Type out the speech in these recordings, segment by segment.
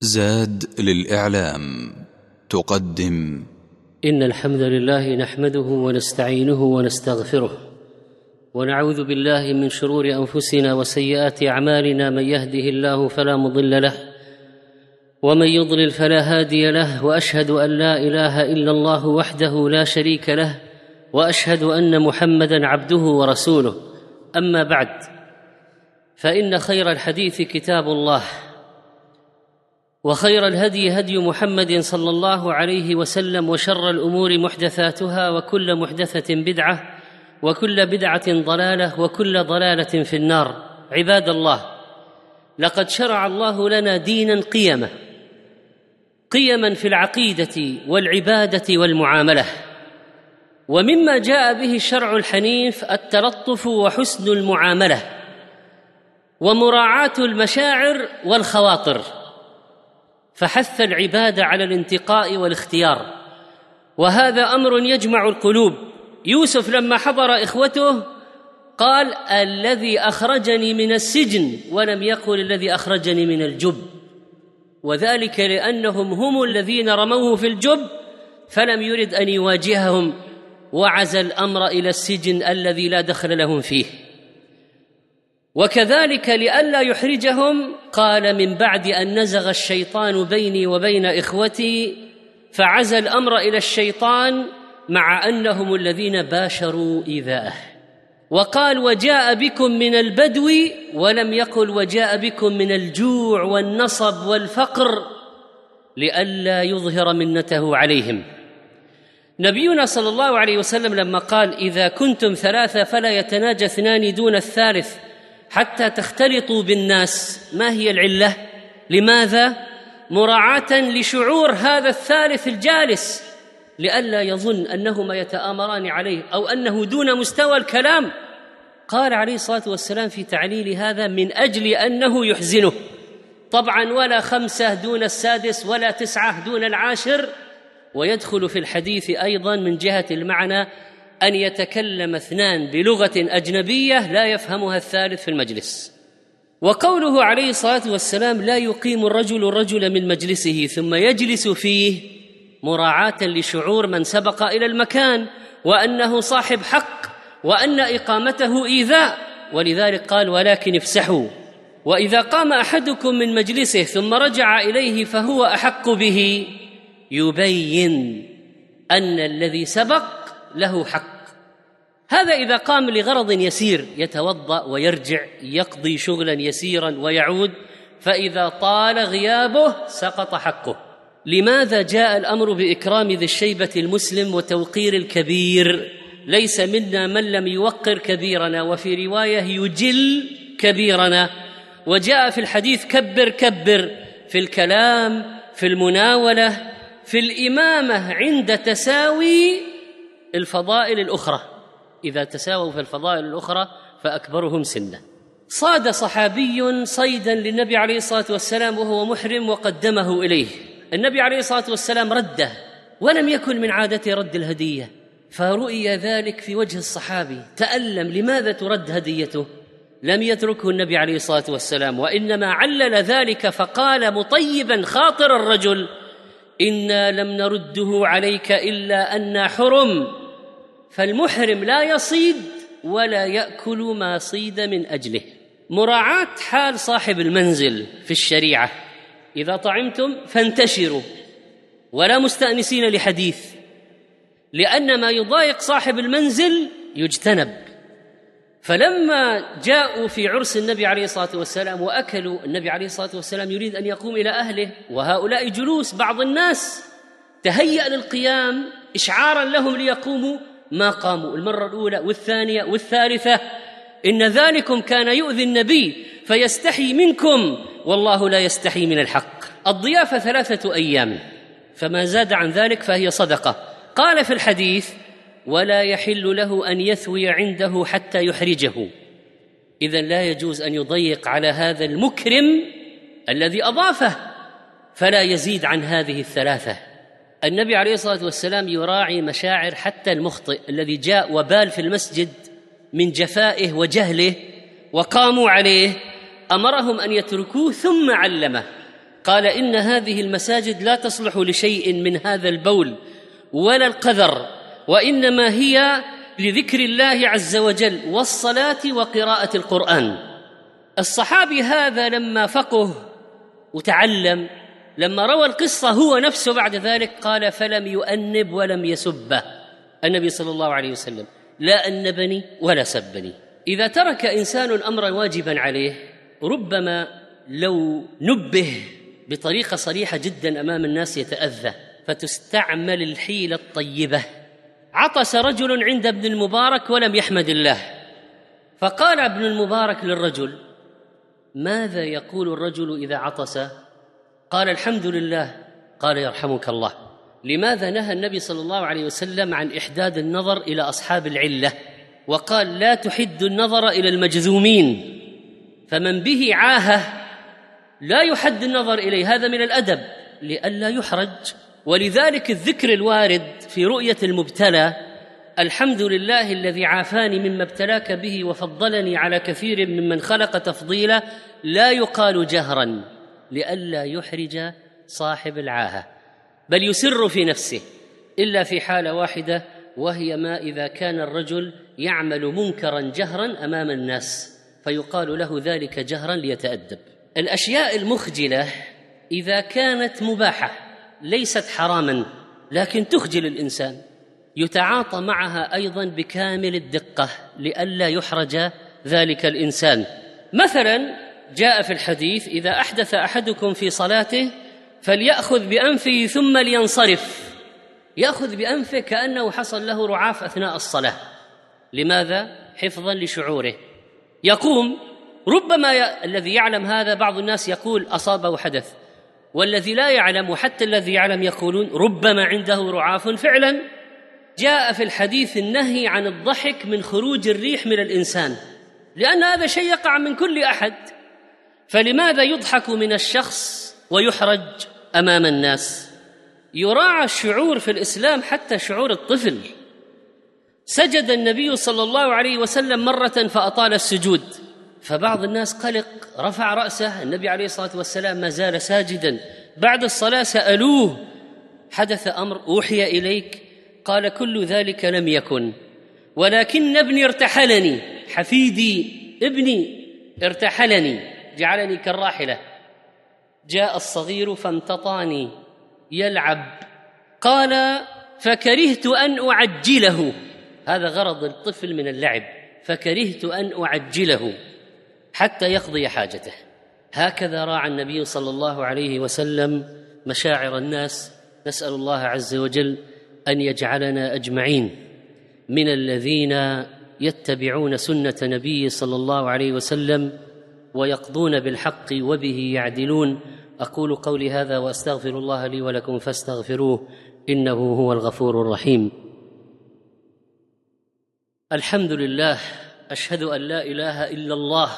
زاد للإعلام تقدم. إن الحمد لله نحمده ونستعينه ونستغفره ونعوذ بالله من شرور أنفسنا وسيئات أعمالنا من يهده الله فلا مضل له ومن يضلل فلا هادي له وأشهد أن لا إله إلا الله وحده لا شريك له وأشهد أن محمدا عبده ورسوله. أما بعد فإن خير الحديث كتاب الله. وخير الهدي هدي محمد صلى الله عليه وسلم وشر الأمور محدثاتها وكل محدثة بدعة وكل بدعة ضلالة وكل ضلالة في النار. عباد الله لقد شرع الله لنا دينا قيمة قيما في العقيدة والعبادة والمعاملة. ومما جاء به الشرع الحنيف التلطف وحسن المعاملة ومراعاة المشاعر والخواطر. فحث العباد على الانتقاء والاختيار. وهذا أمر يجمع القلوب. يوسف لما حضر إخوته قال الذي أخرجني من السجن ولم يقل الذي أخرجني من الجب. وذلك لأنهم هم الذين رموه في الجب فلم يرد أن يواجههم. وعزى الأمر إلى السجن الذي لا دخل لهم فيه. وكذلك لئلا يحرجهم قال من بعد أن نزغ الشيطان بيني وبين إخوتي فعزى الأمر إلى الشيطان مع أنهم الذين باشروا ايذاءه وقال وجاء بكم من البدو ولم يقل وجاء بكم من الجوع والنصب والفقر لئلا يظهر منته عليهم. نبينا صلى الله عليه وسلم لما قال إذا كنتم ثلاثة فلا يتناجى اثنان دون الثالث. حتى تختلطوا بالناس. ما هي العلة؟ لماذا؟ مراعاة لشعور هذا الثالث الجالس. لئلا يظن أنهما يتآمران عليه أو أنه دون مستوى الكلام. قال عليه الصلاة والسلام في تعليل هذا من أجل أنه يحزنه. طبعا ولا خمسة دون السادس ولا تسعة دون العاشر. ويدخل في الحديث أيضا من جهة المعنى أن يتكلم اثنان بلغة أجنبية لا يفهمها الثالث في المجلس. وقوله عليه الصلاة والسلام لا يقيم الرجل الرجل من مجلسه ثم يجلس فيه مراعاة لشعور من سبق إلى المكان وأنه صاحب حق وأن إقامته إيذاء. ولذلك قال ولكن افسحوا. وإذا قام أحدكم من مجلسه ثم رجع إليه فهو أحق به يبين أن الذي سبق له حق. هذا إذا قام لغرض يسير يتوضأ ويرجع يقضي شغلا يسيرا ويعود فإذا طال غيابه سقط حقه. لماذا جاء الأمر بإكرام ذي الشيبة المسلم وتوقير الكبير؟ ليس منا من لم يوقر كبيرنا وفي رواية يجل كبيرنا. وجاء في الحديث كبر كبر. في الكلام في المناولة في الإمامة عند تساوي الفضائل الأخرى. إذا تساووا في الفضائل الأخرى فأكبرهم سنا صاد صحابي صيدا للنبي عليه الصلاة والسلام وهو محرم وقدمه إليه. النبي عليه الصلاة والسلام رده ولم يكن من عادته رد الهدية. فرؤي ذلك في وجه الصحابي. تألم لماذا ترد هديته؟ لم يتركه النبي عليه الصلاة والسلام وإنما علل ذلك فقال مطيبا خاطر الرجل إنا لم نرده عليك إلا أنا حرم. فالمحرم لا يصيد ولا يأكل ما صيد من أجله. مراعاة حال صاحب المنزل في الشريعة. إذا طعمتم فانتشروا. ولا مستأنسين لحديث. لأن ما يضايق صاحب المنزل يجتنب. فلما جاءوا في عرس النبي عليه الصلاة والسلام وأكلوا النبي عليه الصلاة والسلام يريد أن يقوم إلى أهله. وهؤلاء جلوس بعض الناس. تهيأ للقيام اشعارا لهم ليقوموا. ما قاموا. المرة الأولى والثانية والثالثة إن ذلكم كان يؤذي النبي فيستحي منكم والله لا يستحي من الحق. الضيافة ثلاثة أيام فما زاد عن ذلك فهي صدقة. قال في الحديث ولا يحل له أن يثوي عنده حتى يحرجه. اذا لا يجوز أن يضيق على هذا المكرم الذي أضافه فلا يزيد عن هذه الثلاثة. النبي عليه الصلاة والسلام يراعي مشاعر حتى المخطئ الذي جاء وبال في المسجد من جفائه وجهله وقاموا عليه أمرهم أن يتركوه ثم علمه. قال إن هذه المساجد لا تصلح لشيء من هذا البول ولا القذر وإنما هي لذكر الله عز وجل والصلاة وقراءة القرآن. الصحابي هذا لما فقه وتعلم لما روى القصة هو نفسه بعد ذلك قال فلم يؤنب ولم يسبه النبي صلى الله عليه وسلم لا أنبني ولا سبني. إذا ترك إنسان امرا واجبا عليه ربما لو نبه بطريقة صريحة جدا أمام الناس يتأذى فتستعمل الحيلة الطيبة. عطس رجل عند ابن المبارك ولم يحمد الله. فقال ابن المبارك للرجل ماذا يقول الرجل إذا عطس؟ قال الحمد لله قال يرحمك الله. لماذا نهى النبي صلى الله عليه وسلم عن إحداد النظر إلى أصحاب العلة؟ وقال لا تحد النظر إلى المجذومين فمن به عاهه لا يحد النظر إليه. هذا من الأدب. لئلا يحرج. ولذلك الذكر الوارد في رؤية المبتلى الحمد لله الذي عافاني مما ابتلاك به وفضلني على كثير ممن خلق تفضيلا لا يقال جهرا. لئلا يحرج صاحب العاهة بل يسر في نفسه إلا في حالة واحدة وهي ما إذا كان الرجل يعمل منكرا جهرا أمام الناس فيقال له ذلك جهرا ليتأدب. الأشياء المخجلة إذا كانت مباحة ليست حراما لكن تخجل الإنسان. يتعاطى معها أيضا بكامل الدقة لئلا يحرج ذلك الإنسان. مثلا جاء في الحديث إذا أحدث أحدكم في صلاته فليأخذ بأنفه ثم لينصرف. يأخذ بأنفه كأنه حصل له رعاف أثناء الصلاة. لماذا؟ حفظا لشعوره. يقوم ربما ي... الذي يعلم هذا بعض الناس يقول أصابه حدث والذي لا يعلم وحتى الذي يعلم يقولون ربما عنده رعاف فعلا. جاء في الحديث النهي عن الضحك من خروج الريح من الإنسان لأن هذا شيء يقع من كل أحد. فلماذا يضحك من الشخص ويحرج أمام الناس؟ يراعى الشعور في الإسلام حتى شعور الطفل. سجد النبي صلى الله عليه وسلم مرة فأطال السجود فبعض الناس قلق رفع رأسه النبي عليه الصلاة والسلام ما زال ساجدا. بعد الصلاة سألوه حدث أمر أوحي إليك؟ قال كل ذلك لم يكن. ولكن ابني ارتحلني حفيدي ابني ارتحلني. جعلني كالراحلة. جاء الصغير فامتطاني يلعب. قال فكرهت أن أعجله. هذا غرض الطفل من اللعب. فكرهت أن أعجله. حتى يقضي حاجته. هكذا راعى النبي صلى الله عليه وسلم مشاعر الناس. نسأل الله عز وجل أن يجعلنا أجمعين من الذين يتبعون سنة نبيه صلى الله عليه وسلم ويقضون بالحق وبه يعدلون. أقول قولي هذا وأستغفر الله لي ولكم فاستغفروه إنه هو الغفور الرحيم. الحمد لله أشهد أن لا إله إلا الله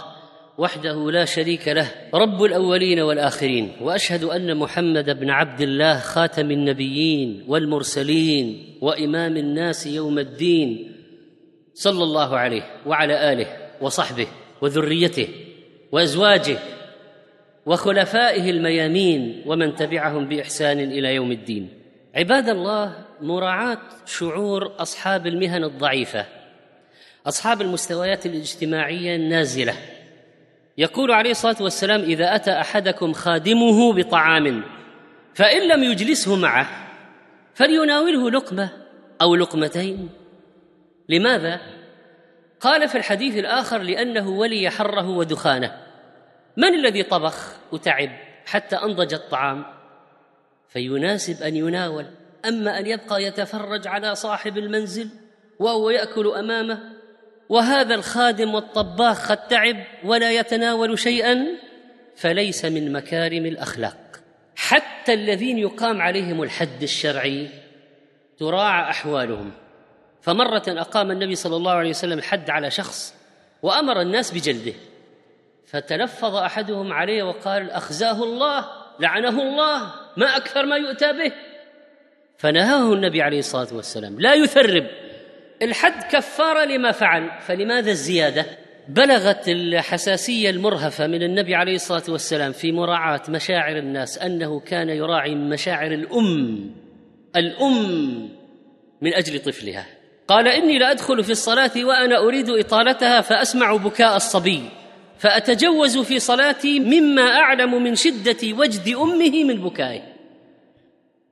وحده لا شريك له رب الأولين والآخرين وأشهد أن محمد بن عبد الله خاتم النبيين والمرسلين وإمام الناس يوم الدين صلى الله عليه وعلى آله وصحبه وذريته. وازواجه وخلفائه الميامين ومن تبعهم بإحسان إلى يوم الدين. عباد الله مراعاة شعور أصحاب المهن الضعيفة أصحاب المستويات الاجتماعية النازلة. يقول عليه الصلاة والسلام إذا أتى أحدكم خادمه بطعام فإن لم يجلسه معه فليناوله لقمة أو لقمتين. لماذا؟ قال في الحديث الآخر لأنه ولي حره ودخانه. من الذي طبخ وتعب حتى أنضج الطعام؟ فيناسب أن يناول. أما أن يبقى يتفرج على صاحب المنزل وهو يأكل أمامه وهذا الخادم والطباخ قد تعب ولا يتناول شيئا فليس من مكارم الأخلاق. حتى الذين يقام عليهم الحد الشرعي تراعى أحوالهم. فمرة أقام النبي صلى الله عليه وسلم الحد على شخص وأمر الناس بجلده فتلفظ أحدهم عليه وقال أخزاه الله لعنه الله ما أكثر ما يؤتى به. فنهاه النبي عليه الصلاة والسلام لا يثرب الحد كفاره لما فعل فلماذا الزيادة؟ بلغت الحساسية المرهفة من النبي عليه الصلاة والسلام في مراعاة مشاعر الناس أنه كان يراعي مشاعر الأم الأم من أجل طفلها. قال إني لادخل في الصلاة وأنا أريد إطالتها فأسمع بكاء الصبي فأتجوز في صلاتي مما أعلم من شدة وجد أمه من بكائه.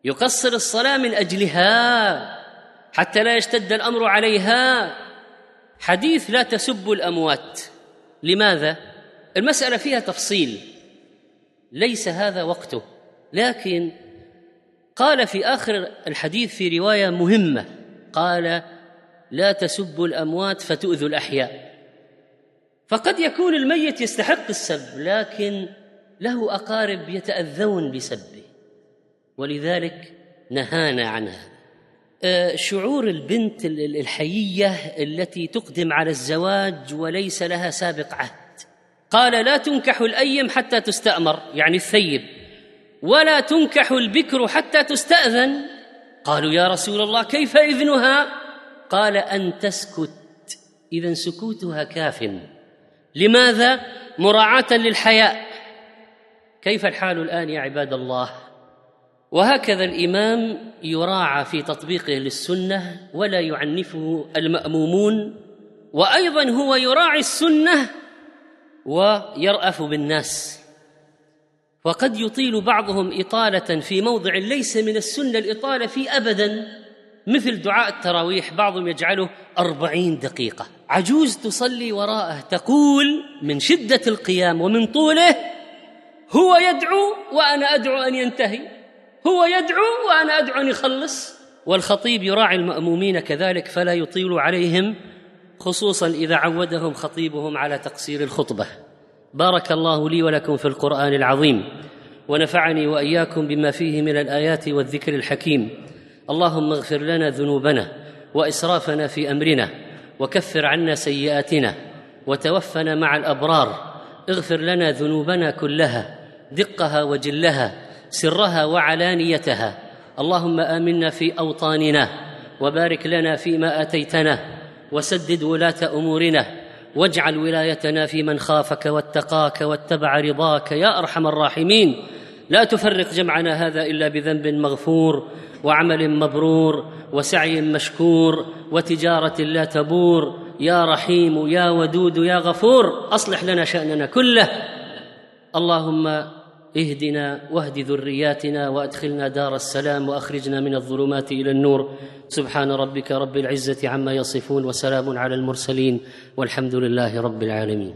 يقصر الصلاة من أجلها حتى لا يشتد الأمر عليها. حديث لا تسبوا الأموات. لماذا؟ المسألة فيها تفصيل. ليس هذا وقته. لكن قال في آخر الحديث في رواية مهمة قال لا تسبوا الأموات فتؤذوا الأحياء. فقد يكون الميت يستحق السب لكن له أقارب يتأذون بسبه. ولذلك نهانا عن هذا. آه، شعور البنت الحيية التي تقدم على الزواج وليس لها سابق عهد. قال لا تنكح الأيم حتى تستأمر. يعني الثيب. ولا تنكح البكر حتى تستأذن. قالوا يا رسول الله كيف إذنها؟ قال أن تسكت. اذا سكوتها كاف. لماذا؟ مراعاة للحياء. كيف الحال الآن يا عباد الله؟ وهكذا الإمام يراعى في تطبيقه للسنة ولا يعنفه المأمومون وأيضا هو يراعي السنة ويرأف بالناس. وقد يطيل بعضهم إطالة في موضع ليس من السنة الإطالة فيه ابدا. مثل دعاء التراويح بعضهم يجعله أربعين دقيقة. عجوز تصلي وراءه تقول من شدة القيام ومن طوله هو يدعو وأنا أدعو أن ينتهي. هو يدعو وأنا أدعو أن يخلص. والخطيب يراعي المأمومين كذلك فلا يطيل عليهم خصوصا إذا عودهم خطيبهم على تقصير الخطبة. بارك الله لي ولكم في القرآن العظيم ونفعني وإياكم بما فيه من الآيات والذكر الحكيم. اللهم اغفر لنا ذنوبنا وإسرافنا في أمرنا وكفر عنا سيئاتنا وتوفنا مع الأبرار. اغفر لنا ذنوبنا كلها دقها وجلها سرها وعلانيتها. اللهم آمنا في أوطاننا وبارك لنا فيما آتيتنا وسدد ولاة أمورنا واجعل ولايتنا في من خافك واتقاك واتبع رضاك يا أرحم الراحمين. لا تفرق جمعنا هذا إلا بذنب مغفور. وعمل مبرور وسعي مشكور وتجارة لا تبور. يا رحيم يا ودود يا غفور أصلح لنا شأننا كله. اللهم اهدنا واهد ذرياتنا وأدخلنا دار السلام وأخرجنا من الظلمات إلى النور. سبحان ربك رب العزة عما يصفون وسلام على المرسلين والحمد لله رب العالمين.